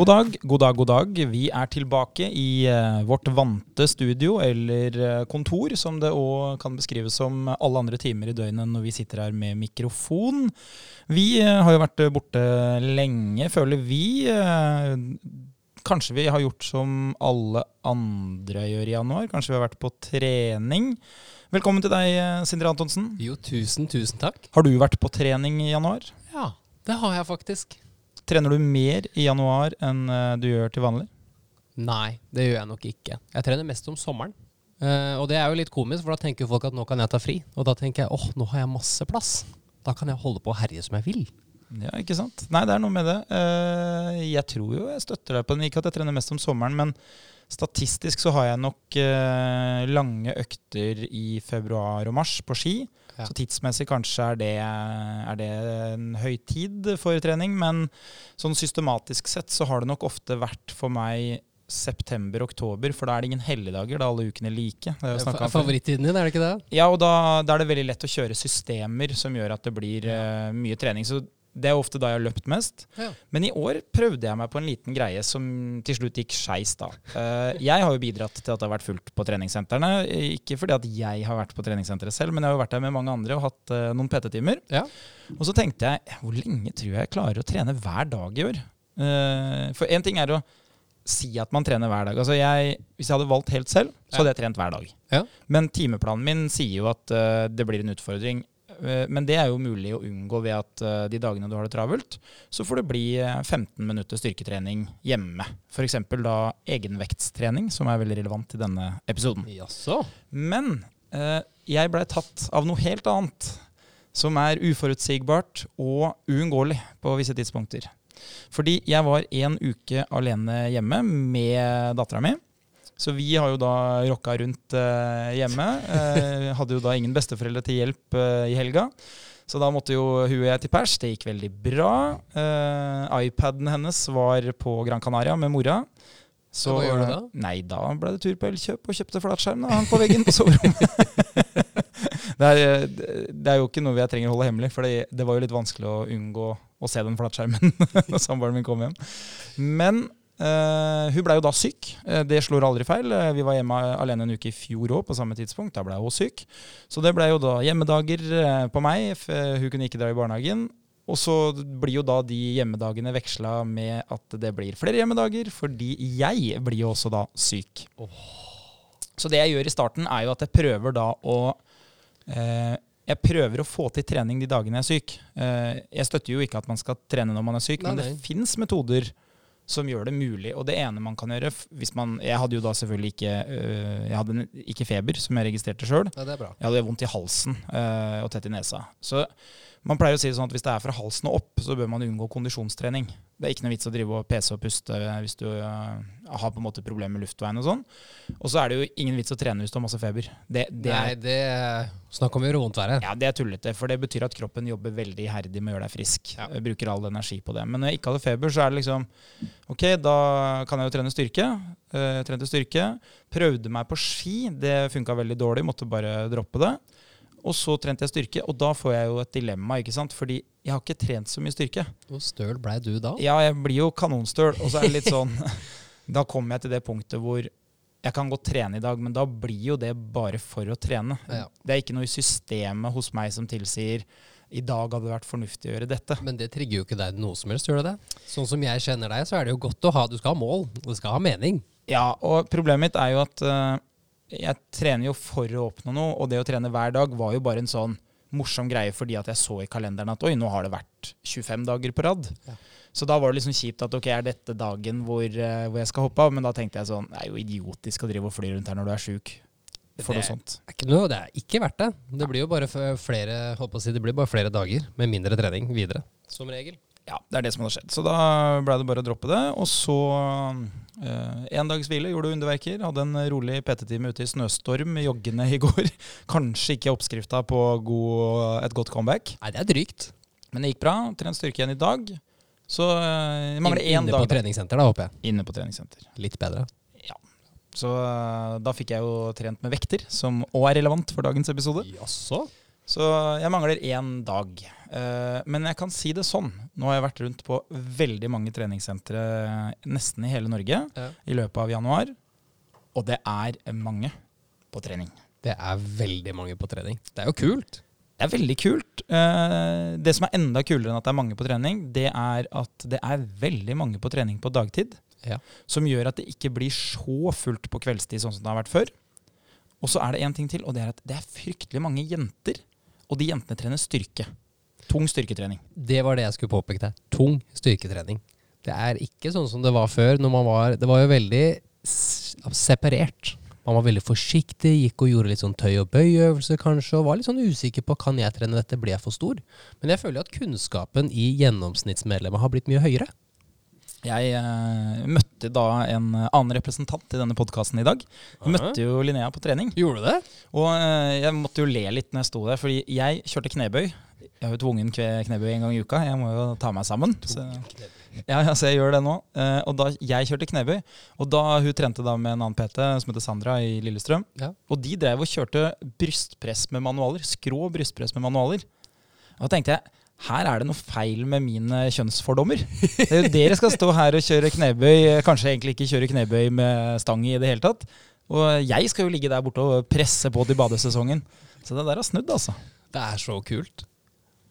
God dag, god dag, god dag. Vi er tilbake i eh, vårt vante studio, eller eh, kontor, som det òg kan beskrives som alle andre timer i døgnet når vi sitter her med mikrofon. Vi eh, har jo vært borte lenge, føler vi. Kanskje vi har gjort som alle andre gjør i januar. Kanskje vi har vært på trening. Velkommen til deg, Sindre Antonsen. Jo, tusen, tusen takk. Har du vært på trening i januar? Ja, det har jeg faktisk. Trener du mer i januar enn eh, du gjør til vanlig? Nei, det gjør jeg nok ikke. Jeg trener mest om sommeren. Eh, og det er jo litt komisk, for da tenker folk at nå kan jeg ta fri. Og da tenker jeg åh, nå har jeg masse plass. Da kan jeg holde på å herje som jeg vil. Ja, ikke sant? Nei, det er noe med det. Eh, Jeg tror jo jeg støtter deg på den. Ikke at jeg trener mest om sommeren, men statistisk så har jeg nok lange økter i februar og mars på ski. Ja. Så tidsmessig kanskje er det, er det en høy tid for trening, men sånn systematisk sett så har det nok ofte vært for meg september-oktober, for da er det ingen helligdager, da er alle ukene like. Det er før. Favorittiden din, er det ikke det? Ja, og da, da er det veldig lett å kjøre systemer som gjør at det blir eh, mye trening. Så det er ofte da jeg har løpt mest. Ja. Men i år prøvde jeg meg på en liten greie som til slutt gikk skeis da. Eh, jeg har jo bidratt til at det har vært fullt på treningssentrene. Ikke fordi at jeg har vært på treningssenteret selv, men jeg har jo vært der med mange andre og hatt eh, noen PT-timer. Ja. Og så tenkte jeg, hvor lenge tror jeg jeg klarer å trene hver dag i år? Eh, for én ting er å si at man trener hver dag. Altså jeg, hvis jeg hadde valgt helt selv, så hadde jeg trent hver dag. Ja. Men timeplanen min sier jo at uh, det blir en utfordring. Eh, men det er jo mulig å unngå ved at eh, de dagene du har det travelt, så får det bli eh, 15 minutter styrketrening hjemme. F.eks. da egenvektstrening, som er veldig relevant i denne episoden. Jaså? Men eh, jeg blei tatt av noe helt annet, som er uforutsigbart og uunngåelig på visse tidspunkter. Fordi jeg var en uke alene hjemme med dattera mi. Så vi har jo da rocka rundt eh, hjemme. Eh, hadde jo da ingen besteforeldre til hjelp eh, i helga. Så da måtte jo hun og jeg til pers. Det gikk veldig bra. Eh, iPaden hennes var på Gran Canaria med mora. Så, Hva gjør du da? Nei, da ble det tur på Elkjøp og kjøpte flatskjerm. Da hang på veggen på soverommet. det, er, det er jo ikke noe jeg trenger å holde hemmelig, for det, det var jo litt vanskelig å unngå å se den flatskjermen når samboeren min kom hjem. Men hun blei jo da syk. Eh, det slår aldri feil. Eh, Vi var hjemme alene en uke i fjor òg, på samme tidspunkt. Da ble hun syk. Så det blei jo da hjemmedager eh, på meg. Hun kunne ikke dra i barnehagen. Og så blir jo da de hjemmedagene veksla med at det blir flere hjemmedager, fordi jeg blir jo også da syk. Så det jeg gjør i starten, er jo at jeg prøver da å eh, Jeg prøver å få til trening de dagene jeg er syk. Eh, jeg støtter jo ikke at man skal trene når man er syk, Nei, men det fins metoder som gjør det mulig. Og det ene man kan gjøre hvis man, Jeg hadde jo da selvfølgelig ikke øh, Jeg hadde en- ikke feber, som jeg registrerte sjøl. Ja, det bra. Jeg hadde vondt i halsen øh, og tett i nesa. Så man pleier å si sånn at hvis det er fra halsen og opp, så bør man unngå kondisjonstrening. Det er ikke noe vits å drive og pese og puste hvis du øh, har på en måte problemer med luftveien og sånn. Og så er det jo ingen vits å trene hvis du har masse feber. Det, det Nei, det Snakk om vondt ja, det er tullete, for det betyr at kroppen jobber veldig iherdig med å gjøre deg frisk. Ja. Bruker all energi på det. Men når jeg ikke hadde feber, så er det liksom Ok, da kan jeg jo trene styrke. Eh, Jeg trente styrke. Prøvde meg på ski. Det funka veldig dårlig, måtte bare droppe det. Og så trente jeg styrke, og da får jeg jo et dilemma, ikke sant. Fordi jeg har ikke trent så mye styrke. Hvor støl blei du da? Ja, jeg blir jo kanonstøl, og så er det litt sånn Da kommer jeg til det punktet hvor jeg kan godt trene i dag, men da blir jo det bare for å trene. Ja. Det er ikke noe i systemet hos meg som tilsier i dag hadde det vært fornuftig å gjøre dette. Men det trigger jo ikke deg noe som helst, gjør det det? Sånn som jeg kjenner deg, så er det jo godt å ha Du skal ha mål, og du skal ha mening. Ja, og problemet mitt er jo at eh, jeg trener jo for å oppnå noe, og det å trene hver dag var jo bare en sånn morsom greie fordi at jeg så i kalenderen at oi, nå har det vært 25 dager på rad. Ja. Så da var det liksom kjipt at ok, er dette dagen hvor, eh, hvor jeg skal hoppe av? Men da tenkte jeg sånn, det er jo idiotisk å drive og fly rundt her når du er sjuk. For noe Det- sånt. Er ikke, noe, det er ikke verdt det. Det blir jo bare flere holdt på å si, det blir bare flere dager med mindre trening videre. Som regel. Ja, det er det som hadde skjedd. Så da ble det bare å droppe det. Og så eh, en dags hvile, gjorde underverker. Hadde en rolig PT-time ute i snøstorm joggende i går. Kanskje ikke oppskrifta på god, et godt comeback, Nei, det er drygt. men det gikk bra. Trent styrke igjen i dag. Så eh, mangler én dag. Inne på treningssenter, da, håper jeg. inne på treningssenter. Litt bedre. Ja. Så eh, da fikk jeg jo trent med vekter, som òg er relevant for dagens episode. Jaså? Så jeg mangler én dag. Eh, men jeg kan si det sånn. Nå har jeg vært rundt på veldig mange treningssentre nesten i hele Norge Ja. i løpet av januar. Og det er mange på trening. Det er veldig mange på trening. Det er jo kult. Det er veldig kult. Eh, Det som er enda kulere enn at det er mange på trening, det er at det er veldig mange på trening på dagtid. Ja. Som gjør at det ikke blir så fullt på kveldstid sånn som det har vært før. Og så er det én ting til, og det er at det er fryktelig mange jenter. Og de jentene trener styrke. Tung styrketrening. Det var det jeg skulle påpeke der. Tung styrketrening. Det er ikke sånn som det var før. når man var, Det var jo veldig separert. Man var veldig forsiktig, gikk og gjorde litt sånn tøy- og bøyøvelser kanskje, og var litt sånn usikker på kan jeg trene dette, blir jeg for stor? Men jeg føler at kunnskapen i gjennomsnittsmedlemmet har blitt mye høyere. Jeg eh, møtte da en annen representant i denne podkasten i dag. Jeg møtte jo Linnea på trening. Gjorde du det? Og eh, jeg måtte jo le litt når jeg sto der, fordi jeg kjørte knebøy. Jeg har jo tvungen knebøy en gang i uka. Jeg må jo ta meg sammen. Så, ja, så jeg gjør det nå. Eh, og da jeg kjørte knebøy, og da hun trente da med en annen PT som heter Sandra i Lillestrøm, Ja. og de drev og kjørte brystpress med manualer. Skrå brystpress med manualer. Og da tenkte jeg her er det noe feil med mine kjønnsfordommer. Er Dere skal stå her og kjøre knebøy, kanskje egentlig ikke kjøre knebøy med stang i det hele tatt. Og jeg skal jo ligge der borte og presse på til badesesongen. Så det der har snudd, altså. Det er så kult.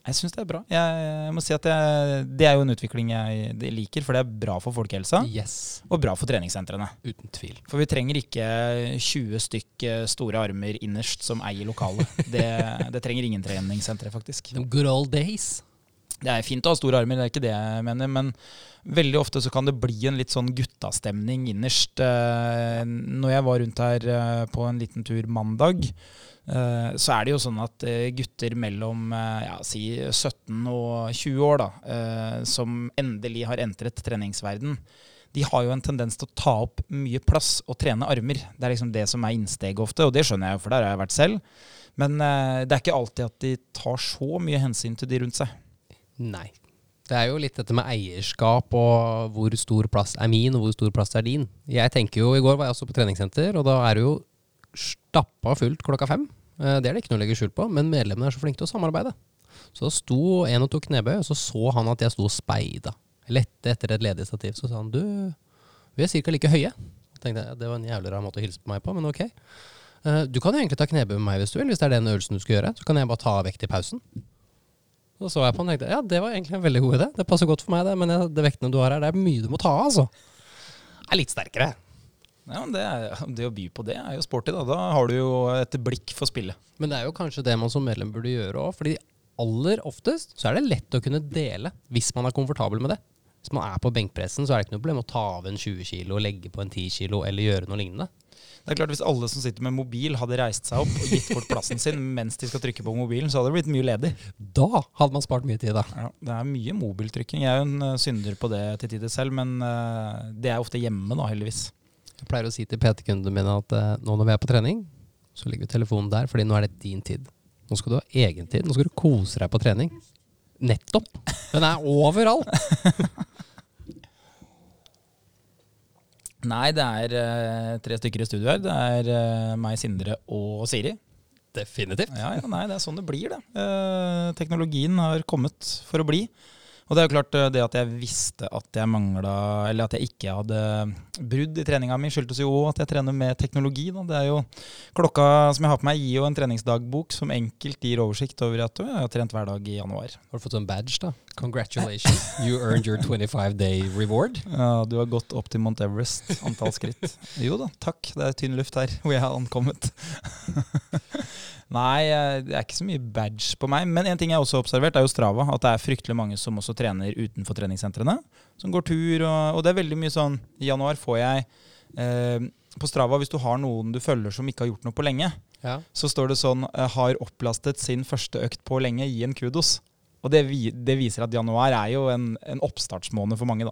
Jeg syns det er bra. Jeg, jeg må si at jeg, Det er jo en utvikling jeg liker, for det er bra for folkehelsa. Yes. Og bra for treningssentrene. Uten tvil. For vi trenger ikke 20 stykk eh, store armer innerst som eier lokalet. Det, det trenger ingen treningssentre, faktisk. The good old days. Det er fint å ha store armer, det er ikke det jeg mener, men veldig ofte så kan det bli en litt sånn guttastemning innerst. Eh, Når jeg var rundt her eh, på en liten tur mandag, så er det jo sånn at eh, gutter mellom eh, ja, si 17 og 20 år, da, eh, som endelig har entret treningsverden, de har jo en tendens til å ta opp mye plass og trene armer. Det er liksom det som er innsteget ofte, og det skjønner jeg jo, for der har jeg vært selv. Men eh, det er ikke alltid at de tar så mye hensyn til de rundt seg. Nei. Det er jo litt dette med eierskap og hvor stor plass er min, og hvor stor plass er din. Jeg tenker jo, I går var jeg også på treningssenter, og da er det jo stappa fullt klokka fem. Eh, Det er det ikke noe å legge skjul på, men medlemmene er så flinke til å samarbeide. Så sto en og tok knebøy, og så så han at jeg sto og speida. Lette etter et ledig stativ. Så sa han du, vi er ca. like høye. Tenkte jeg, Det var en jævlig rar måte å hilse på meg på, men ok. Eh, Du kan jo egentlig ta knebøy med meg hvis du vil, hvis det er den øvelsen du skal gjøre. Så kan jeg bare ta vekt i pausen. Så så jeg på han og tenkte ja, det var egentlig en veldig god idé. Det passer godt for meg, det. Men det vektene du har her, det er mye du må ta av, altså. Jeg er litt sterkere. Ja, men det, er, det å by på det er jo sporty. Da Da har du jo et blikk for spillet. Men det er jo kanskje det man som medlem burde gjøre òg. Fordi aller oftest så er det lett å kunne dele hvis man er komfortabel med det. Hvis man er på benkpressen, så er det ikke noe problem å ta av en 20 kilo, legge på en 10 kilo eller gjøre noe lignende. Det er klart Hvis alle som sitter med mobil, hadde reist seg opp og gitt bort plassen sin mens de skal trykke på mobilen, så hadde det blitt mye ledig. Da hadde man spart mye tid, da. Ja, det er mye mobiltrykking. Jeg er jo en eh, synder på det til tider selv, men eh, det er ofte hjemme, da, heldigvis. Jeg pleier å si til PT-kundene mine at eh, nå når vi er på trening, så ligger vi telefonen der, fordi nå er det din tid. Nå skal du ha egen tid. Nå skal du kose deg på trening. Nettopp. Den er overalt. Nei, det er eh, tre stykker i studio her. Det er eh, meg, Sindre og Siri. Definitivt. Ja, ja, nei, det er sånn det blir, det. Eh, teknologien har kommet for å bli. Og det er jo klart eh, det at jeg visste at jeg mangla Eller at jeg ikke hadde brudd i treninga mi, skyldtes jo òg at jeg trener med teknologi. Da. Det er jo Klokka som jeg har på meg, gir jo en treningsdagbok som enkelt gir oversikt over at «Å, jeg har trent hver dag i januar. Har du fått sånn badge, da? Congratulations. You earned your 25 day reward. Ja, du har gått opp til Mount Everest, antall skritt. Jo da, takk. Det er tynn luft her hvor jeg har ankommet. Nei, det er ikke så mye badge på meg. Men en ting jeg også har observert, er jo Strava. At det er fryktelig mange som også trener utenfor treningssentrene. Som går tur, og, og det er veldig mye sånn I januar får jeg eh, på Strava, hvis du har noen du følger som ikke har gjort noe på lenge, Ja. så står det sånn eh, 'har opplastet sin første økt på lenge', gi en kudos. Og det, det viser at januar er jo en, en oppstartsmåned for mange, da.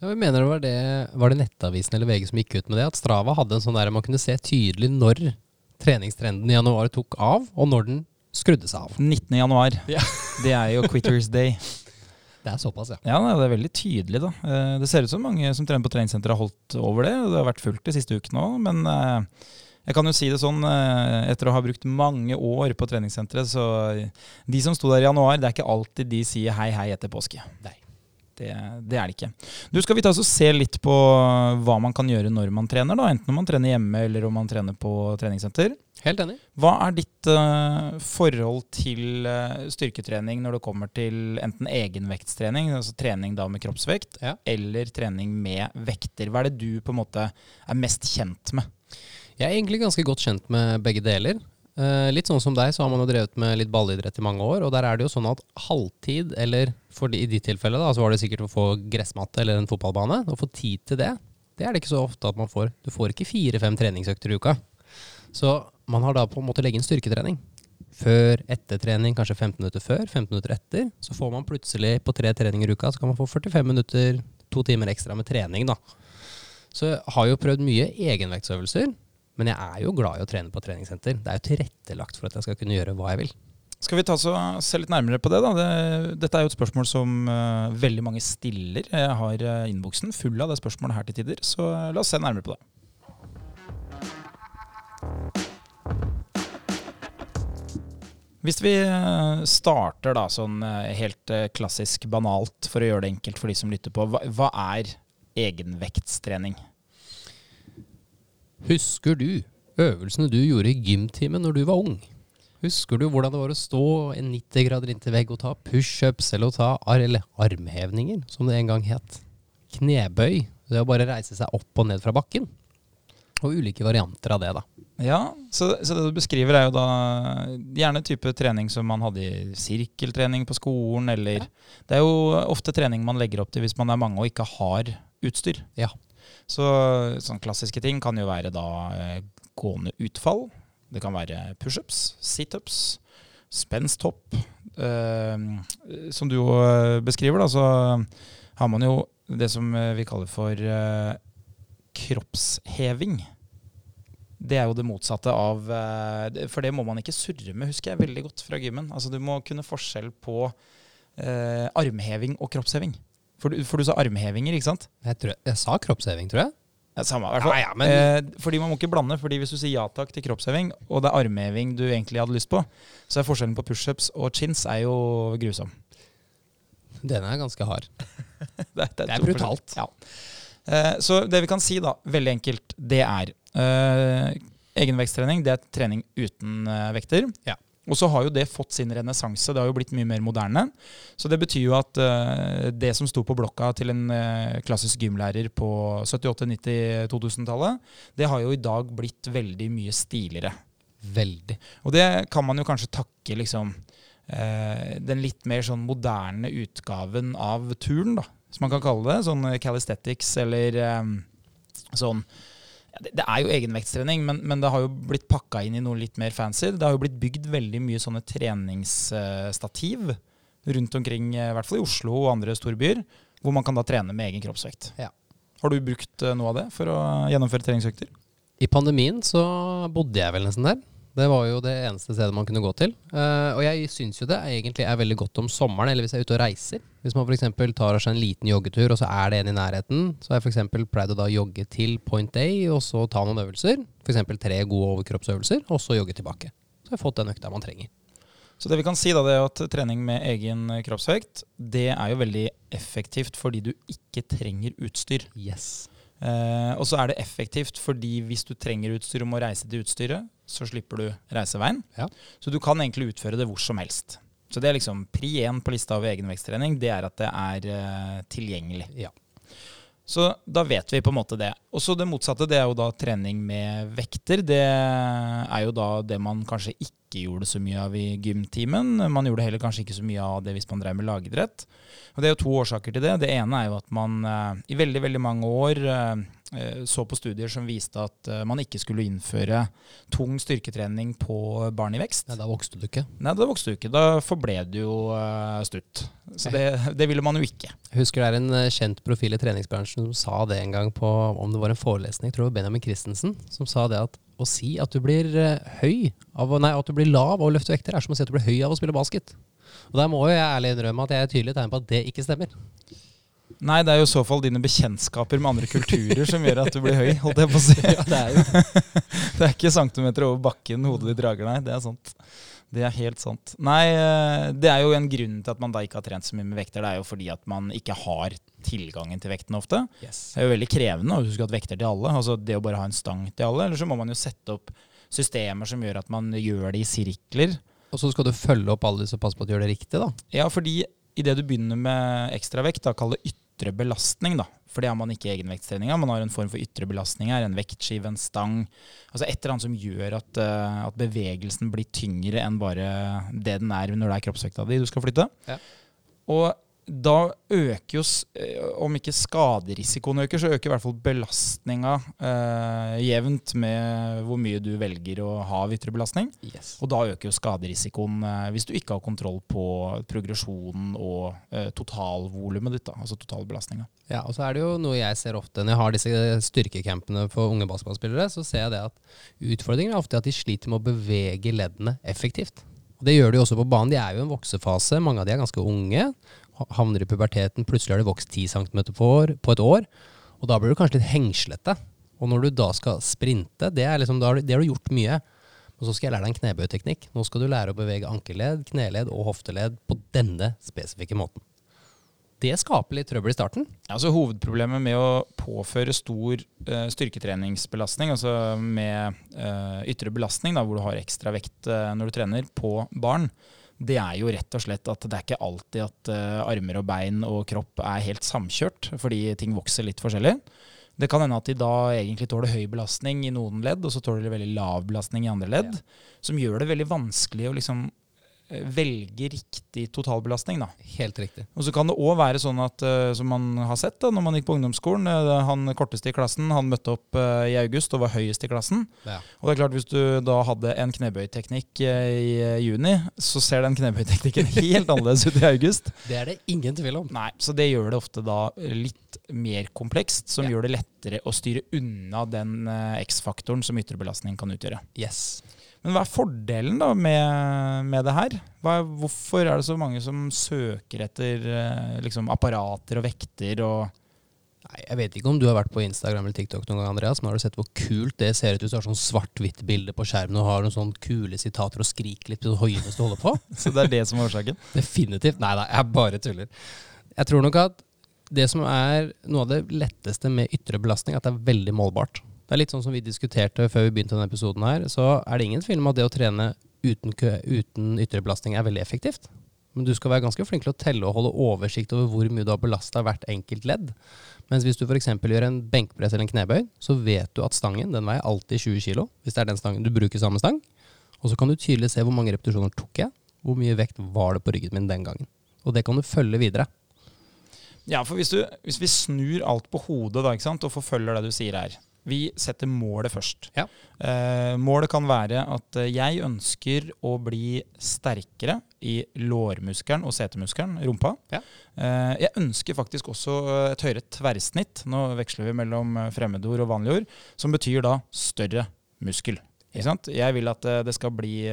Ja, vi mener det var, det var det Nettavisen eller VG som gikk ut med det? At Strava hadde en sånn der man kunne se tydelig når treningstrenden i januar tok av, og når den skrudde seg av. 19. januar. Ja. Det er jo Quitters Day. Det er såpass, ja. Ja, det er veldig tydelig, da. Eh, Det ser ut som mange som trener på treningssenteret har holdt over det. Det har vært fullt de siste ukene òg, men eh, Jeg kan jo si det sånn, eh, etter å ha brukt mange år på treningssenteret, så de som sto der i januar, det er ikke alltid de sier hei, hei etter påske. Nei. Det, det er det ikke. Du, Skal vi ta oss og se litt på hva man kan gjøre når man trener? da, Enten om man trener hjemme eller om man trener på treningssenter. Helt enig. Hva er ditt uh, forhold til uh, styrketrening når det kommer til enten egenvektstrening, altså trening da med kroppsvekt, Ja. eller trening med vekter? Hva er det du på en måte er mest kjent med? Jeg er egentlig ganske godt kjent med begge deler. Eh, litt sånn som deg, så har man jo drevet med litt ballidrett i mange år, og der er det jo sånn at halvtid, eller de, i ditt tilfelle da, så var det sikkert å få gressmatte eller en fotballbane, å få tid til det, det er det ikke så ofte at man får. Du får ikke fire-fem treningsøkter i uka. Så man har da på en måte legge inn styrketrening. Før, etter trening, kanskje 15 minutter før, 15 minutter etter. Så får man plutselig på tre treninger i uka, så kan man få 45 minutter, to timer ekstra med trening da. Så jeg har jo prøvd mye egenvektsøvelser, men jeg er jo glad i å trene på treningssenter. Det er jo tilrettelagt for at jeg skal kunne gjøre hva jeg vil. Skal vi ta så, se litt nærmere på det? da? Det, dette er jo et spørsmål som uh, veldig mange stiller. Jeg har uh, innboksen full av det spørsmålet her til tider, så uh, la oss se nærmere på det. Hvis vi starter da sånn helt klassisk banalt, for å gjøre det enkelt for de som lytter på, hva, hva er egenvektstrening? Husker du øvelsene du gjorde i gymtimen når du var ung? Husker du hvordan det var å stå en 90 grader inntil vegg og ta pushups eller å ta ar eller armhevninger, som det en gang het? Knebøy. Det å bare reise seg opp og ned fra bakken. Og ulike varianter av det, da. Ja, så, så det du beskriver er jo da gjerne type trening som man hadde i sirkeltrening på skolen, eller Det er jo ofte trening man legger opp til hvis man er mange og ikke har utstyr. Ja. Så sånn klassiske ting kan jo være da eh, gående utfall. Det kan være pushups, situps, spensthopp. Eh, som du jo eh, beskriver, da, så har man jo det som eh, vi kaller for eh, kroppsheving. Det er jo det motsatte av For det må man ikke surre med, husker jeg veldig godt fra gymmen. Altså Du må kunne forskjell på eh, armheving og kroppsheving. For du, for du sa armhevinger, ikke sant? Jeg, tror, jeg sa kroppsheving, tror jeg. Ja, samme, hvert fall. Ja, ja, men- eh, fordi man må ikke blande. fordi Hvis du sier ja takk til kroppsheving, og det er armheving du egentlig hadde lyst på, så er forskjellen på pushups og chins er jo grusom. Den er ganske hard. Det, Det er to forskjell- brutalt. Ja. Eh, så det vi kan si, da, veldig enkelt, det er eh, Egenveksttrening det er trening uten eh, vekter. Ja. Og så har jo det fått sin renessanse. Det har jo blitt mye mer moderne. Så det betyr jo at uh, det som sto på blokka til en uh, klassisk gymlærer på 78-, 90-, 2000-tallet, det har jo i dag blitt veldig mye stiligere. Veldig. Og det kan man jo kanskje takke liksom uh, den litt mer sånn moderne utgaven av turn, da, som man kan kalle det. Sånn calisthetics eller um, sånn det, er jo egenvektstrening, men, men det har jo blitt pakka inn i noe litt mer fancy. Det har jo blitt bygd veldig mye sånne treningsstativ rundt omkring, eh, i hvert fall i Oslo og andre storbyer, hvor man kan da trene med egen kroppsvekt. Ja. Har du brukt eh, noe av det for å gjennomføre treningsøkter? I pandemien så bodde jeg vel nesten der. Det var jo det eneste stedet man kunne gå til. Uh, og jeg syns jo det egentlig er veldig godt om sommeren, eller hvis jeg er ute og reiser. Hvis man f.eks. tar seg en liten joggetur, og så er det en i nærheten, så har jeg f.eks. pleid å da jogge til Point A, og så ta noen øvelser. F.eks. tre gode overkroppsøvelser, og så jogge tilbake. Så har jeg fått den økta man trenger. Så det vi kan si da, det er at trening med egen kroppsvekt, det er jo veldig effektivt fordi du ikke trenger utstyr. Yes. Eh, og så er det effektivt fordi hvis du trenger utstyr og må reise til utstyret, så slipper du reiseveien. Ja. Så du kan egentlig utføre det hvor som helst. Så det er liksom pri én på lista over egenvektstrening, det er at det er eh, tilgjengelig. Ja. Så da vet vi på en måte det. Og så det motsatte, det er jo da trening med vekter. Det er jo da det man kanskje ikke gjorde så mye av i gymtimen. Man gjorde heller kanskje ikke så mye av det hvis man drev med lagidrett. Og det er jo to årsaker til det. Det ene er jo at man eh, i veldig, veldig mange år eh, eh, så på studier som viste at man ikke skulle innføre tung styrketrening på barn i vekst. Nei, da vokste du ikke. Nei, da vokste du ikke. Da forble du jo stutt. Så det, det ville man jo ikke. Jeg husker det er en kjent profil i treningsbransjen som sa det en gang på om det var en forelesning, jeg tror det var Benjamin Christensen, som sa det at å si at du blir eh, høy av, nei, at du blir lav av å løfte vekter, er som å si at du blir høy av å spille basket. Og der må jo jeg ærlig innrømme at jeg er tydelig tegn på at det ikke stemmer. Nei, det er jo i så fall dine bekjentskaper med andre kulturer som gjør at du blir høy, holdt jeg på å si. Ja, det er jo Det er ikke centimeter over bakken hodet ditt drager, nei. Det er sant. Det er helt sant. Nei, eh, det er jo en grunn til at man da ikke har trent så mye med vekter. Det er jo fordi at man ikke har tilgangen til vekten ofte. yes. Det er jo veldig krevende å huske at vekter til alle. Altså det å bare ha en stang til alle. Eller så må man jo sette opp systemer som gjør at man gjør det i sirkler. Og så skal du følge opp alle disse og passe på at du gjør det riktig, da. Ja, fordi idet du begynner med ekstravekt, da kall det ytre belastning, da. For det har man ikke i egenvektstreninga. Man har en form for ytre belastning her. En vektskive, en stang. Altså et eller annet som gjør at, eh, at bevegelsen blir tyngre enn bare det den er når det er kroppsvekta di du skal flytte. Ja. Og da øker jo, eh, om ikke skaderisikoen øker, så øker i hvert fall belastninga eh, jevnt med hvor mye du velger å ha av ytre belastning. Yes. Og da øker jo skaderisikoen eh, hvis du ikke har kontroll på progresjonen og eh, totalvolumet ditt, da, altså totalbelastninga. Ja, og så er det jo noe jeg ser ofte når jeg har disse styrkecampene for unge basketballspillere, så ser jeg det at utfordringen er ofte at de sliter med å bevege leddene effektivt. Og det gjør de også på banen. De er jo i en voksefase. Mange av de er ganske unge. Ha- Havner i puberteten. Plutselig har de vokst 10 cm på, på et år. Og da blir du kanskje litt hengslete. Og når du da skal sprinte, det, liksom, det, har du, det har du gjort mye. Og så skal jeg lære deg en knebøyteknikk. Nå skal du lære å bevege ankelledd, kneledd og hofteledd på denne spesifikke måten. Det skaper litt trøbbel i starten. Altså Hovedproblemet med å påføre stor uh, styrketreningsbelastning, altså med uh, ytre belastning, da, hvor du har ekstra vekt uh, når du trener, på barn, det er jo rett og slett at det er ikke alltid at eh, armer og bein og kropp er helt samkjørt, fordi ting vokser litt forskjellig. Det kan hende at de da egentlig tåler høy belastning i noen ledd, og så tåler de veldig lav belastning i andre ledd, som gjør det veldig vanskelig å liksom velge riktig totalbelastning. da. Helt riktig. Og så kan det òg være sånn at, eh, som man har sett da når man gikk på ungdomsskolen, eh, han korteste i klassen han møtte opp eh, i august og var høyest i klassen. Ja. Og det er klart Hvis du da hadde en knebøyteknikk eh, i eh, juni, så ser den knebøyteknikken helt annerledes ut i august. Det er det ingen tvil om. Nei, Så det gjør det ofte da litt mer komplekst, som Ja. gjør det lettere å styre unna den eh, X-faktoren som ytre belastning kan utgjøre. Yes. Men hva er fordelen da med, med det her? Hva, er- hvorfor er det så mange som søker etter eh, liksom apparater og vekter og Nei, jeg vet ikke om du har vært på Instagram eller TikTok noen gang, Andreas, men har du sett hvor kult det ser ut hvis du har sånn svart-hvitt bilde på skjermen og har noen sånn kule sitater og skriker litt det du holder på? Så det er det som er årsaken? Definitivt. Nei da, jeg bare tuller. Jeg tror nok at det som er noe av det letteste med ytre belastning, at det er veldig målbart. Det er litt sånn som vi diskuterte før vi begynte denne episoden her, så er det ingen tvil om at det å trene uten, kø, uten ytre belastning er veldig effektivt. Men du skal være ganske flink til å telle og holde oversikt over hvor mye du har belasta hvert enkelt ledd. Mens hvis du f.eks. gjør en benkpress eller en knebøy, så vet du at stangen den veier alltid 20 kg, hvis det er den stangen du bruker samme stang. Og så kan du tydelig se hvor mange repetisjoner tok jeg, hvor mye vekt var det på ryggen min den gangen. Og det kan du følge videre. Ja, for hvis, du, hvis vi snur alt på hodet da, og forfølger det du sier her Vi setter målet først. Ja. Eh, målet kan være at eh, jeg ønsker å bli sterkere i lårmuskelen og setemuskelen, rumpa. Ja. Eh, jeg ønsker faktisk også eh, et høyere tverrsnitt. Nå veksler vi mellom eh, fremmedord og vanlige ord, som betyr da større muskel. Jeg vil at det skal bli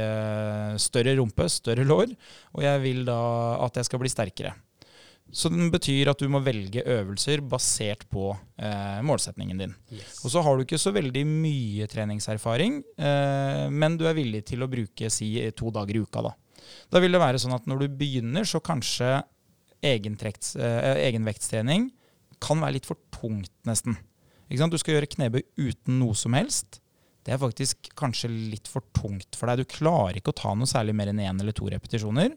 større rumpe, større lår, og jeg vil da at jeg skal bli sterkere. Så den betyr at du må velge øvelser basert på eh, målsetningen din. Og så har du ikke så veldig mye treningserfaring, eh, men du er villig til å bruke si to dager i uka. Da Da vil det være sånn at når du begynner, så kanskje eh, egenvektstrening kan være litt for tungt, nesten. Du skal gjøre knebøy uten noe som helst. Det er faktisk kanskje litt for tungt for deg. Du klarer ikke å ta noe særlig mer enn én eller to repetisjoner,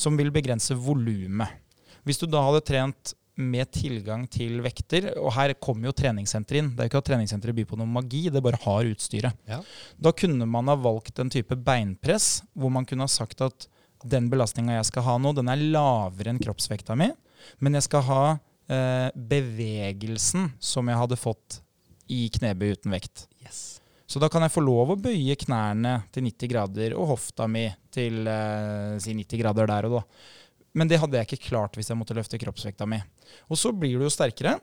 som vil begrense volumet. Hvis du da hadde trent med tilgang til vekter, og her kommer jo treningssenteret inn. Det er jo ikke at treningssenteret byr på noe magi, det bare har utstyret. Ja. Da kunne man ha valgt en type beinpress, hvor man kunne ha sagt at den belastninga jeg skal ha nå, den er lavere enn kroppsvekta mi, men jeg skal ha eh, bevegelsen som jeg hadde fått i knebøy uten vekt. Yes. Så da kan jeg få lov å bøye knærne til 90 grader og hofta mi til eh, si 90 grader der og da. Men det hadde jeg ikke klart hvis jeg måtte løfte kroppsvekta mi. Og så blir du jo sterkere.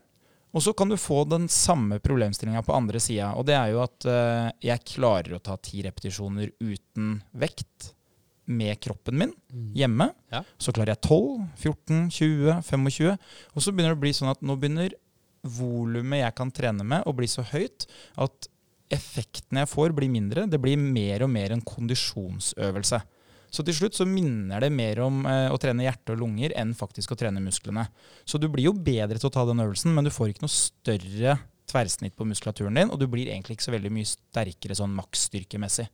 Og så kan du få den samme problemstillinga på andre sida. Og det er jo at uh, jeg klarer å ta ti repetisjoner uten vekt. med kroppen min hjemme. Ja. Så klarer jeg 12, 14, 20, 25. Og så begynner det å bli sånn at nå begynner volumet jeg kan trene med, å bli så høyt at effekten jeg får, blir mindre. Det blir mer og mer en kondisjonsøvelse. Så til slutt så minner det mer om eh, å trene hjerte og lunger enn faktisk å trene musklene. Så du blir jo bedre til å ta den øvelsen, men du får ikke noe større tverrsnitt på muskulaturen din, og du blir egentlig ikke så veldig mye sterkere sånn maksstyrkemessig.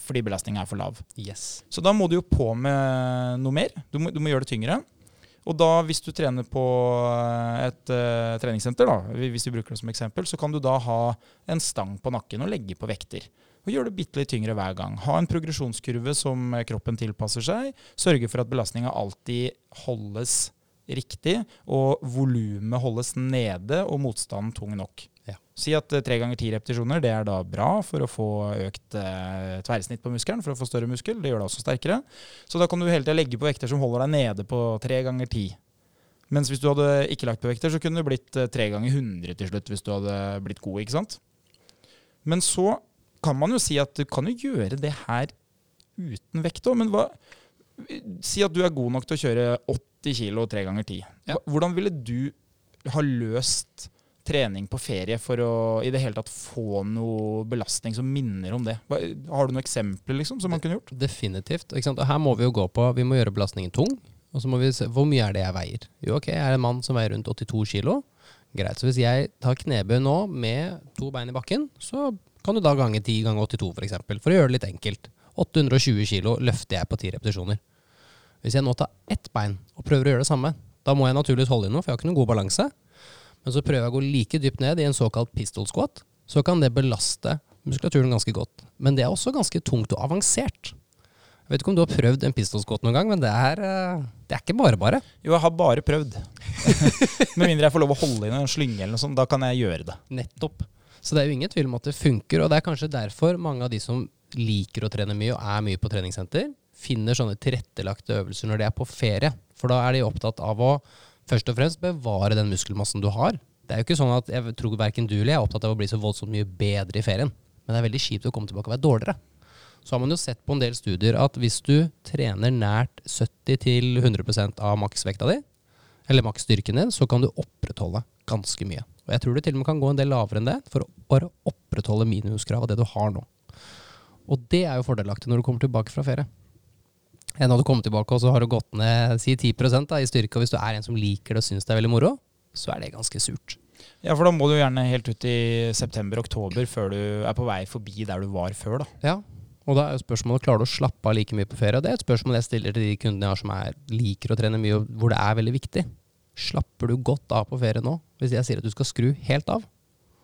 Fordi belastninga er for lav. Yes. Så da må du jo på med noe mer. Du må, du må gjøre det tyngre. Og da, hvis du trener på et uh, treningssenter, da, hvis vi bruker det som eksempel, så kan du da ha en stang på nakken og legge på vekter. Og gjør det bitte litt tyngre hver gang. Ha en progresjonskurve som eh, kroppen tilpasser seg. Sørge for at belastninga alltid holdes riktig, og volumet holdes nede og motstanden tung nok. Ja. Si at eh, tre ganger ti repetisjoner det er da bra for å få økt eh, tverrsnitt på muskelen, for å få større muskel. Det gjør deg også sterkere. Så da kan du hele tida legge på vekter som holder deg nede på tre ganger ti. Mens hvis du hadde ikke lagt på vekter, så kunne det blitt eh, tre ganger 100 til slutt, hvis du hadde blitt god. ikke sant? Men så kan man jo si at du kan jo gjøre det her uten vekt òg, men hva Si at du er god nok til å kjøre 80 kg tre ganger ti. Ja. Hva- Hvordan ville du ha løst trening på ferie for å i det hele tatt få noe belastning som minner om det? Har du noen eksempler liksom, som man kunne gjort? Definitivt. Ikke sant? Og her må vi jo gå på Vi må gjøre belastningen tung. Og så må vi se hvor mye er det jeg veier. Jo, ok, jeg er en mann som veier rundt 82 kilo. Greit. Så hvis jeg tar knebøy nå med to bein i bakken, så kan du da gange 10 ganger 82 f.eks. For, eksempel, for å gjøre det litt enkelt. 820 kilo løfter jeg på 10 repetisjoner. Hvis jeg nå tar ett bein og prøver å gjøre det samme, da må jeg naturligvis holde i noe, for jeg har ikke noen god balanse. Men så prøver jeg å gå like dypt ned i en såkalt pistol squat, så kan det belaste muskulaturen ganske godt. Men det er også ganske tungt og avansert. Jeg vet ikke om du har prøvd en pistol squat noen gang, men det er, eh, det er ikke bare bare. Jo, jeg har bare prøvd. Med mindre jeg får lov å holde i en slynge eller noe sånt, da kan jeg gjøre det. Nettopp. Så det er jo ingen tvil om at det funker, og det er kanskje derfor mange av de som liker å trene mye og er mye på treningssenter, finner sånne tilrettelagte øvelser når de er på ferie. For da er de opptatt av å først og fremst bevare den muskelmassen du har. Det er jo ikke sånn at jeg tror verken du eller jeg er opptatt av å bli så voldsomt mye bedre i ferien. Men det er veldig kjipt å komme tilbake og være dårligere. Så har man jo sett på en del studier at hvis du trener nært 70-100% av maksvekta di, eller maksstyrken din, så kan du opprettholde ganske mye. Og jeg tror du til og med kan gå en del lavere enn det for å bare opprettholde minimumskravet av det du har nå. Og det er jo fordelaktig når du kommer tilbake fra ferie. Enn når du kommer tilbake og så har du gått ned si 10 da, i styrke, og hvis du er en som liker det og syns det er veldig moro, så er det ganske surt. Ja, for da må du gjerne helt ut i september-oktober før du er på vei forbi der du var før, da. Ja, og da er jo spørsmålet klarer du å slappe av like mye på ferie. Og det er et spørsmål jeg stiller til de kundene jeg har som er, liker å trene mye, og hvor det er veldig viktig. Slapper du godt av på ferie nå, hvis jeg sier at du skal skru helt av?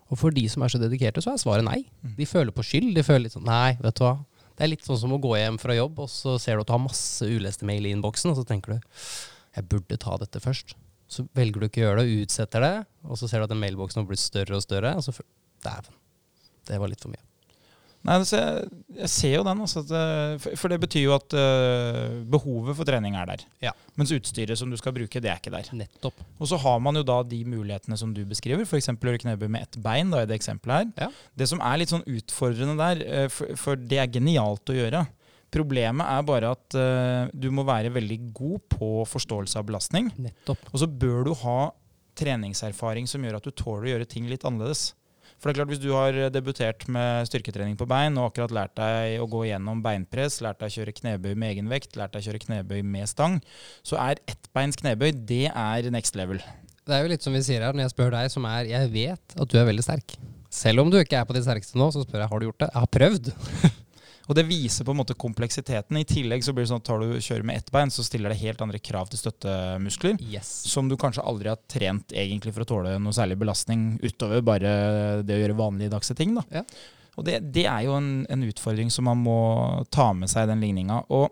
Og for de som er så dedikerte, så er svaret nei. De føler på skyld. De føler litt sånn Nei, vet du hva. Det er litt sånn som å gå hjem fra jobb, og så ser du at du har masse uleste mail i innboksen, og så tenker du jeg burde ta dette først. Så velger du ikke å gjøre det, og utsetter det, og så ser du at den mailboksen har blitt større og større, og så Dæven. Det var litt for mye. Nei, jeg, jeg ser jo den, altså. At, eh, for, for det betyr jo at uh, behovet for trening er der. Ja. Mens utstyret som du skal bruke, det er ikke der. Nettopp. Og så har man jo da de mulighetene som du beskriver, f.eks. å gjøre knebøy med ett bein, da i det eksempelet her. Ja. Det som er litt sånn utfordrende der, eh, for, for det er genialt å gjøre. Problemet er bare at uh, du må være veldig god på forståelse av belastning. Nettopp. Og så bør du ha treningserfaring som gjør at du tåler å gjøre ting litt annerledes. For det er klart Hvis du har debutert med styrketrening på bein og akkurat lært deg å gå gjennom beinpress, lært deg å kjøre knebøy med egen vekt, lært deg å kjøre knebøy med stang, så er ettbeins knebøy det er next level. Det er jo litt som vi sier her når jeg spør deg, som er Jeg vet at du er veldig sterk. Selv om du ikke er på de sterkeste nå, så spør jeg har du gjort det. Jeg har prøvd. Og det viser på en måte kompleksiteten. I tillegg så blir det sånn at tar du kjører med ett bein, så stiller det helt andre krav til støttemuskler. Yes. Som du kanskje aldri har trent egentlig for å tåle noe særlig belastning utover bare det å gjøre vanlige dagse ting. da. Ja. Og det, det er jo en, en utfordring som man må ta med seg, i den ligninga. Og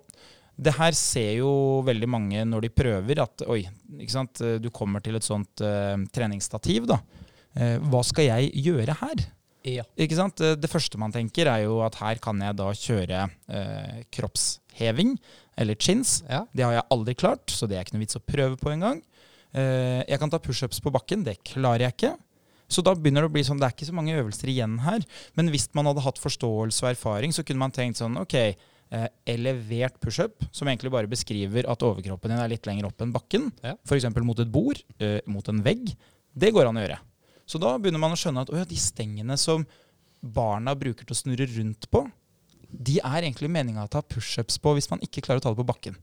det her ser jo veldig mange når de prøver at oi, du kommer til et sånt uh, treningsstativ. da. Uh, hva skal jeg gjøre her? Ja. Ikke sant? Det det første man tenker, er jo at her kan jeg da kjøre eh, kroppsheving, eller chins. ja. Det har jeg aldri klart, så det er ikke noe vits å prøve på engang. Eh, jeg kan ta pushups på bakken, det klarer jeg ikke. Så da begynner det å bli sånn, det er ikke så mange øvelser igjen her. Men hvis man hadde hatt forståelse og erfaring, så kunne man tenkt sånn, ok, eh, elevert pushup, som egentlig bare beskriver at overkroppen din er litt lenger opp enn bakken, Ja. f.eks. mot et bord, eh, mot en vegg, det går an å gjøre. Så da begynner man å skjønne at å ja, de stengene som barna bruker til å snurre rundt på, de er egentlig meninga å ta pushups på hvis man ikke klarer å ta det på bakken.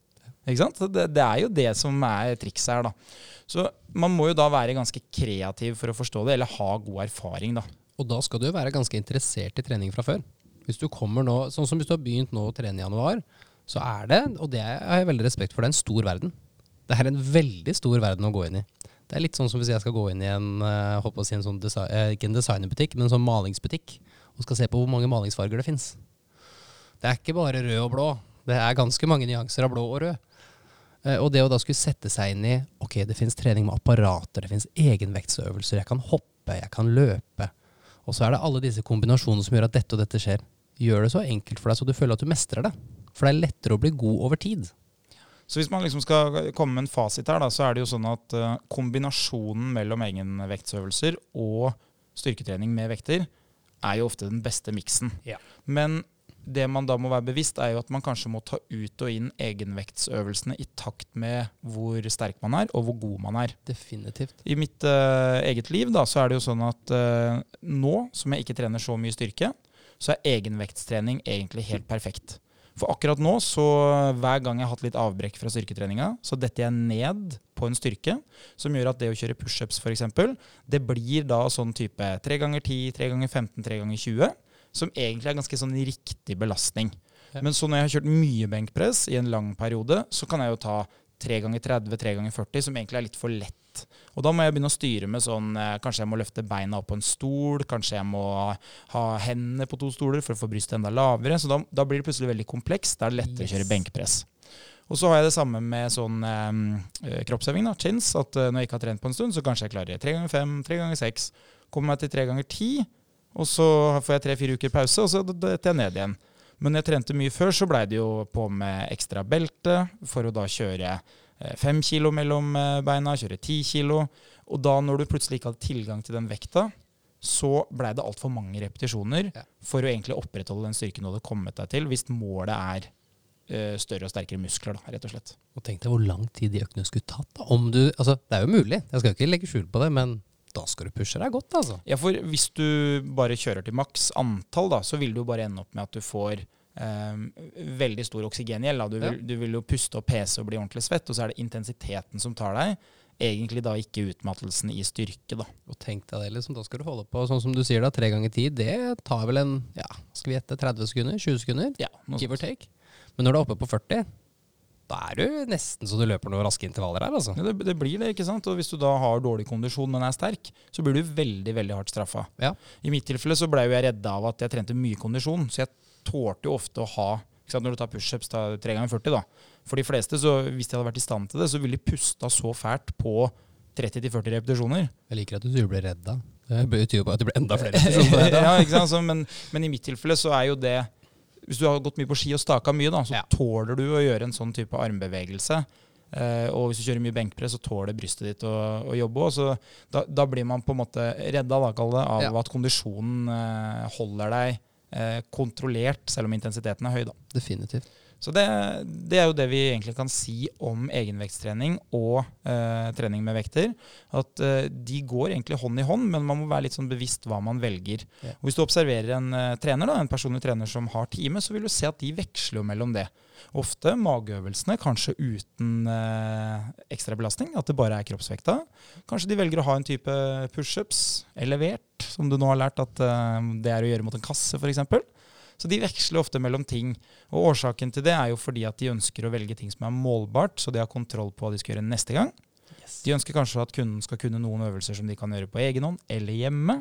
Ikke sant? Det, det er jo det som er trikset her, da. Så man må jo da være ganske kreativ for å forstå det, eller ha god erfaring, da. Og da skal du jo være ganske interessert i trening fra før. Hvis du kommer nå, sånn som hvis du har begynt nå å trene i januar, så er det, og det har jeg veldig respekt for, det er en stor verden. Det er en veldig stor verden å gå inn i. Det er litt sånn som hvis jeg skal gå inn i en, eh, holdt å si en sånn design, eh, ikke en designerbutikk, men en sånn malingsbutikk, og skal se på hvor mange malingsfarger det fins. Det er ikke bare rød og blå. Det er ganske mange nyanser av blå og rød. Eh, Og det å da skulle sette seg inn i Ok, det fins trening med apparater, det fins egenvektsøvelser, jeg kan hoppe, jeg kan løpe. Og så er det alle disse kombinasjonene som gjør at dette og dette skjer. Gjør det så enkelt for deg så du føler at du mestrer det. For det er lettere å bli god over tid. Så hvis man liksom skal komme med en fasit her, da, så er det jo sånn at eh, kombinasjonen mellom egenvektsøvelser og styrketrening med vekter er jo ofte den beste miksen. Ja. Men det man da må være bevisst, er jo at man kanskje må ta ut og inn egenvektsøvelsene i takt med hvor sterk man er, og hvor god man er. Definitivt. I mitt uh, eget liv da, så er det jo sånn at uh, nå som jeg ikke trener så mye styrke, så er egenvektstrening egentlig helt perfekt. For akkurat nå, så hver gang jeg har hatt litt avbrekk fra styrketreninga, så detter jeg ned på en styrke som gjør at det å kjøre pushups f.eks., det blir da sånn type 3 ganger 10, 3 ganger 15, 3 ganger 20, som egentlig er ganske sånn riktig belastning. Ja. Men så når jeg har kjørt mye benkpress i en lang periode, så kan jeg jo ta 3 ganger 30, 3 ganger 40, som egentlig er litt for lett. Og da må jeg begynne å styre med sånn eh, Kanskje jeg må løfte beina opp på en stol, kanskje jeg må ha hendene på to stoler for å få brystet enda lavere. Så da, da blir det plutselig veldig komplekst. Da er det lettere å kjøre Yes. benkpress. Og så har jeg det samme med sånn eh, kroppsøving, da, chins. At eh, når jeg ikke har trent på en stund, så kanskje jeg klarer 3 ganger 5, 3 ganger 6. Kommer meg til 3 ganger 10, og så får jeg tre-fire uker pause, og så detter jeg ned igjen. Men når jeg trente mye før, så blei det jo på med ekstra belte for å da kjøre eh, fem kilo mellom eh, beina, kjøre ti kilo. Og da når du plutselig ikke hadde tilgang til den vekta, så blei det altfor mange repetisjoner Ja. for å egentlig opprettholde den styrken du hadde kommet deg til, hvis målet er eh, større og sterkere muskler, da, rett og slett. Og tenk deg hvor lang tid de øktene skulle tatt. Da. Om du, altså, det er jo mulig, jeg skal ikke legge skjul på det, men da skal du pushe deg godt, altså. Ja, for hvis du bare kjører til maks antall, da, så vil du bare ende opp med at du får um, veldig stor oksygengjeld. Du, vil, du vil jo puste og pese og bli ordentlig svett, og så er det intensiteten som tar deg. Egentlig da ikke utmattelsen i styrke, da. Og tenk deg det, liksom. Da skal du holde på sånn som du sier, da, tre ganger tid. Det tar vel en ja, skal vi gjette 30 sekunder? 20 sekunder? Ja, Give or take. Men når du er oppe på 40, da er du nesten så du løper noen raske intervaller her, altså. Ja, det, det blir det, ikke sant? Og hvis du da har dårlig kondisjon, men er sterk, så blir du veldig veldig hardt straffa. Ja. I mitt tilfelle så ble jo jeg redda av at jeg trente mye kondisjon, så jeg tålte jo ofte å ha ikke sant, Når du tar pushups, ta 3 ganger 40, da. For de fleste, så hvis de hadde vært i stand til det, så ville de pusta så fælt på 30-40 repetisjoner. Jeg liker at du sier du blir redd da. Det betyr jo bare at det blir enda flere ja, ikke sant? Så, men, men i mitt tilfelle så er jo det Hvis du har gått mye på ski og staka mye, da, så Ja. tåler du å gjøre en sånn type armbevegelse. Eh, og hvis du kjører mye benkpress, så tåler brystet ditt å, å jobbe òg. Da, da blir man på en måte redda da, det, av Ja. at kondisjonen eh, holder deg eh, kontrollert, selv om intensiteten er høy. da. Definitivt. Så det, det er jo det vi egentlig kan si om egenvektstrening og eh, trening med vekter. At eh, de går egentlig hånd i hånd, men man må være litt sånn bevisst hva man velger. Ja. Hvis du observerer en eh, trener, da, en personlig trener som har time, så vil du se at de veksler mellom det. Ofte mageøvelsene, kanskje uten eh, ekstra belastning, at det bare er kroppsvekta. Kanskje de velger å ha en type pushups, elevert, som du nå har lært at eh, det er å gjøre mot en kasse, f.eks. Så de veksler ofte mellom ting. Og årsaken til det er jo fordi at de ønsker å velge ting som er målbart, så de har kontroll på hva de skal gjøre neste gang. De ønsker kanskje at kunden skal kunne noen øvelser som de kan gjøre på egen hånd eller hjemme.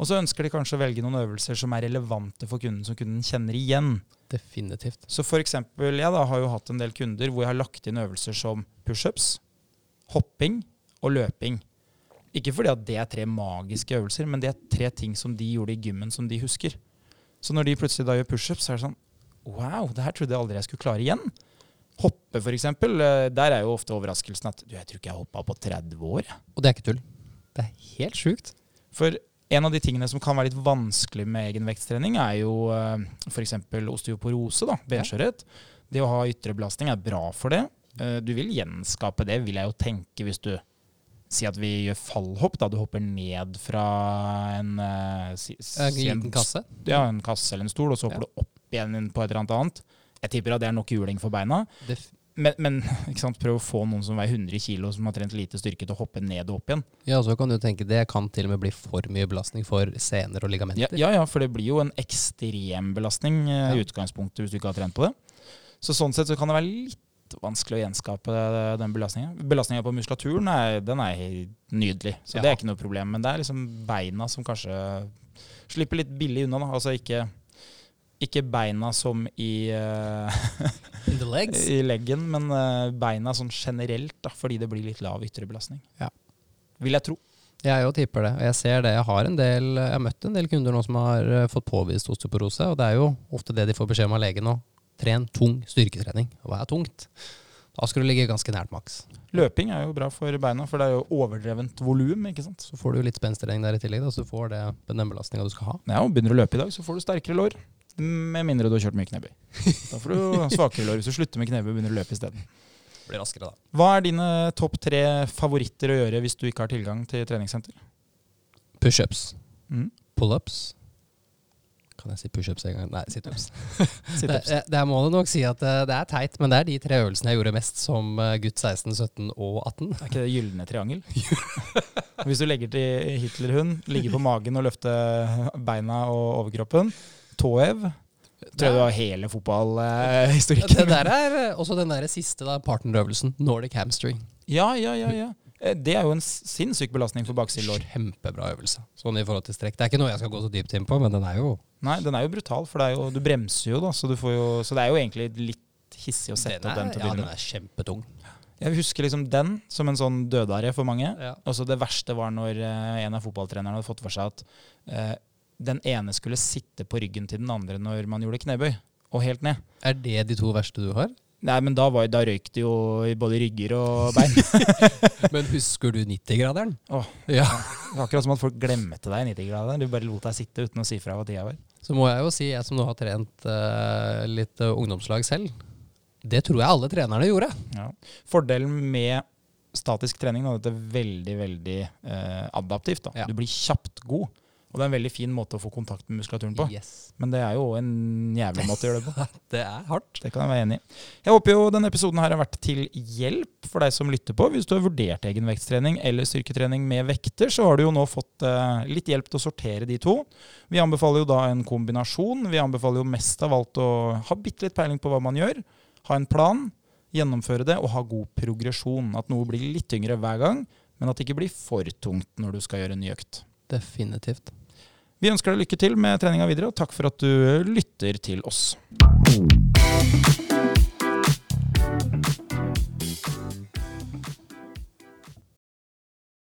Og så ønsker de kanskje å velge noen øvelser som er relevante for kunden, som kunden kjenner igjen. Definitivt. Så for eksempel, jeg da har jo hatt en del kunder hvor jeg har lagt inn øvelser som pushups, hopping og løping. Ikke fordi at det er tre magiske øvelser, men det er tre ting som de gjorde i gymmen som de husker. Så når de plutselig da gjør pushups, så er det sånn Wow, det her trodde jeg aldri jeg skulle klare igjen. Hoppe, eksempel. eh, Der er jo ofte overraskelsen at du, jeg tror ikke jeg hoppa på 30 år. Og det er ikke tull. Det er helt sjukt. For En av de tingene som kan være litt vanskelig med egenvektstrening, er jo uh, f.eks. osteoporose, da, benskjørhet. Det å ha ytre belastning er bra for det. Eh, du vil gjenskape det, vil jeg jo tenke, hvis du Si at vi gjør fallhopp. da Du hopper ned fra en uh, si, En liten kasse? Ja, en kasse eller en stol, og så hopper Ja. du opp igjen på et eller annet annet. Jeg tipper at det er nok juling for beina. Def Men, men sant, prøv å få noen som veier 100 kg, som har trent lite styrke, til å hoppe ned og opp igjen. ja, så kan du tenke det kan til og med bli for mye belastning for sener og ligamenter. ja, ja, for det blir jo en ekstrem belastning eh, i Ja. utgangspunktet hvis du ikke har trent på det. Så sånn sett så kan det være litt vanskelig å gjenskape den belastninga. Belastninga på muskulaturen er, den er nydelig, så Ja. det er ikke noe problem. Men det er liksom beina som kanskje slipper litt billig unna. Da. Altså ikke, ikke beina som i, eh, In the legs. i leggen, men eh, beina sånn generelt, da, fordi det blir litt lav ytre belastning. Ja. Vil jeg tro. Jeg jo tipper det. Og jeg ser det. Jeg har en del Jeg har møtt en del kunder nå som har eh, fått påvist osteoporose, og det er jo ofte det de får beskjed om av legen nå. Tren tung styrketrening. Og hva er tungt? Da skal du ligge ganske nært maks. Løping er jo bra for beina, for det er jo overdrevent volum. Så får du litt spensttrening der i tillegg, da, så du får det, den belastninga du skal ha. Ja, og Begynner du å løpe i dag, så får du sterkere lår. Med mindre du har kjørt mye knebøy. Da får du svakere lår hvis du slutter med knebøy og begynner å løpe isteden. Blir raskere, da. Hva er dine topp tre favoritter å gjøre hvis du ikke har tilgang til treningssenter? Pushups. Mm. Pullups. Kan jeg si pushups en gang? Nei, situps. Det, eh, det må du nok si at eh, det er teit, men det er de tre øvelsene jeg gjorde mest som eh, gutt 16, 17 og 18. Er ikke det gylne triangel? Hvis du legger til Hitlerhund, ligge på magen og løfte beina og overkroppen, tåhev Tror jeg du har hele Det fotballhistorikken. der er eh, også den der siste da, partnerøvelsen, Nordic hamstring. Ja, ja, ja, ja. Eh, Det er jo en sinnssyk belastning for baksiddelår. Kjempebra øvelse. Sånn i forhold til strekk. Det er ikke noe jeg skal gå så dypt inn på, men den er jo Nei, den er jo brutal, for det er jo, du bremser jo, da. Så, du får jo, så det er jo egentlig litt hissig å sette den opp er, den til å begynne med. Ja, den er kjempetung. Jeg husker liksom den som en sånn dødare for mange. Ja. Og så det verste var når eh, en av fotballtrenerne hadde fått for seg at eh, den ene skulle sitte på ryggen til den andre når man gjorde knebøy, og helt ned. Er det de to verste du har? Nei, men da, var, da røyk det jo i både rygger og bein. Men husker du 90-graderen? Åh. Ja. Det var akkurat som at folk glemte deg i 90-graderen. Du bare lot deg sitte uten å si fra hva tida var. Så må jeg jo si, jeg som nå har trent eh, litt eh, ungdomslag selv, det tror jeg alle trenerne gjorde. Ja. Fordelen med statisk trening er at det er veldig, veldig eh, adaptivt. Da. Ja. Du blir kjapt god. Og det er en veldig fin måte å få kontakt med muskulaturen på. Yes. Men det er jo en jævlig måte å gjøre det på. Det er hardt. Det kan jeg være enig i. Jeg håper jo denne episoden her har vært til hjelp for deg som lytter på. Hvis du har vurdert egenvektstrening eller styrketrening med vekter, så har du jo nå fått eh, litt hjelp til å sortere de to. Vi anbefaler jo da en kombinasjon. Vi anbefaler jo mest av alt å ha bitte litt peiling på hva man gjør. Ha en plan, gjennomføre det og ha god progresjon. At noe blir litt tyngre hver gang, men at det ikke blir for tungt når du skal gjøre en ny økt. Definitivt. Vi ønsker deg lykke til med treninga videre, og takk for at du lytter til oss.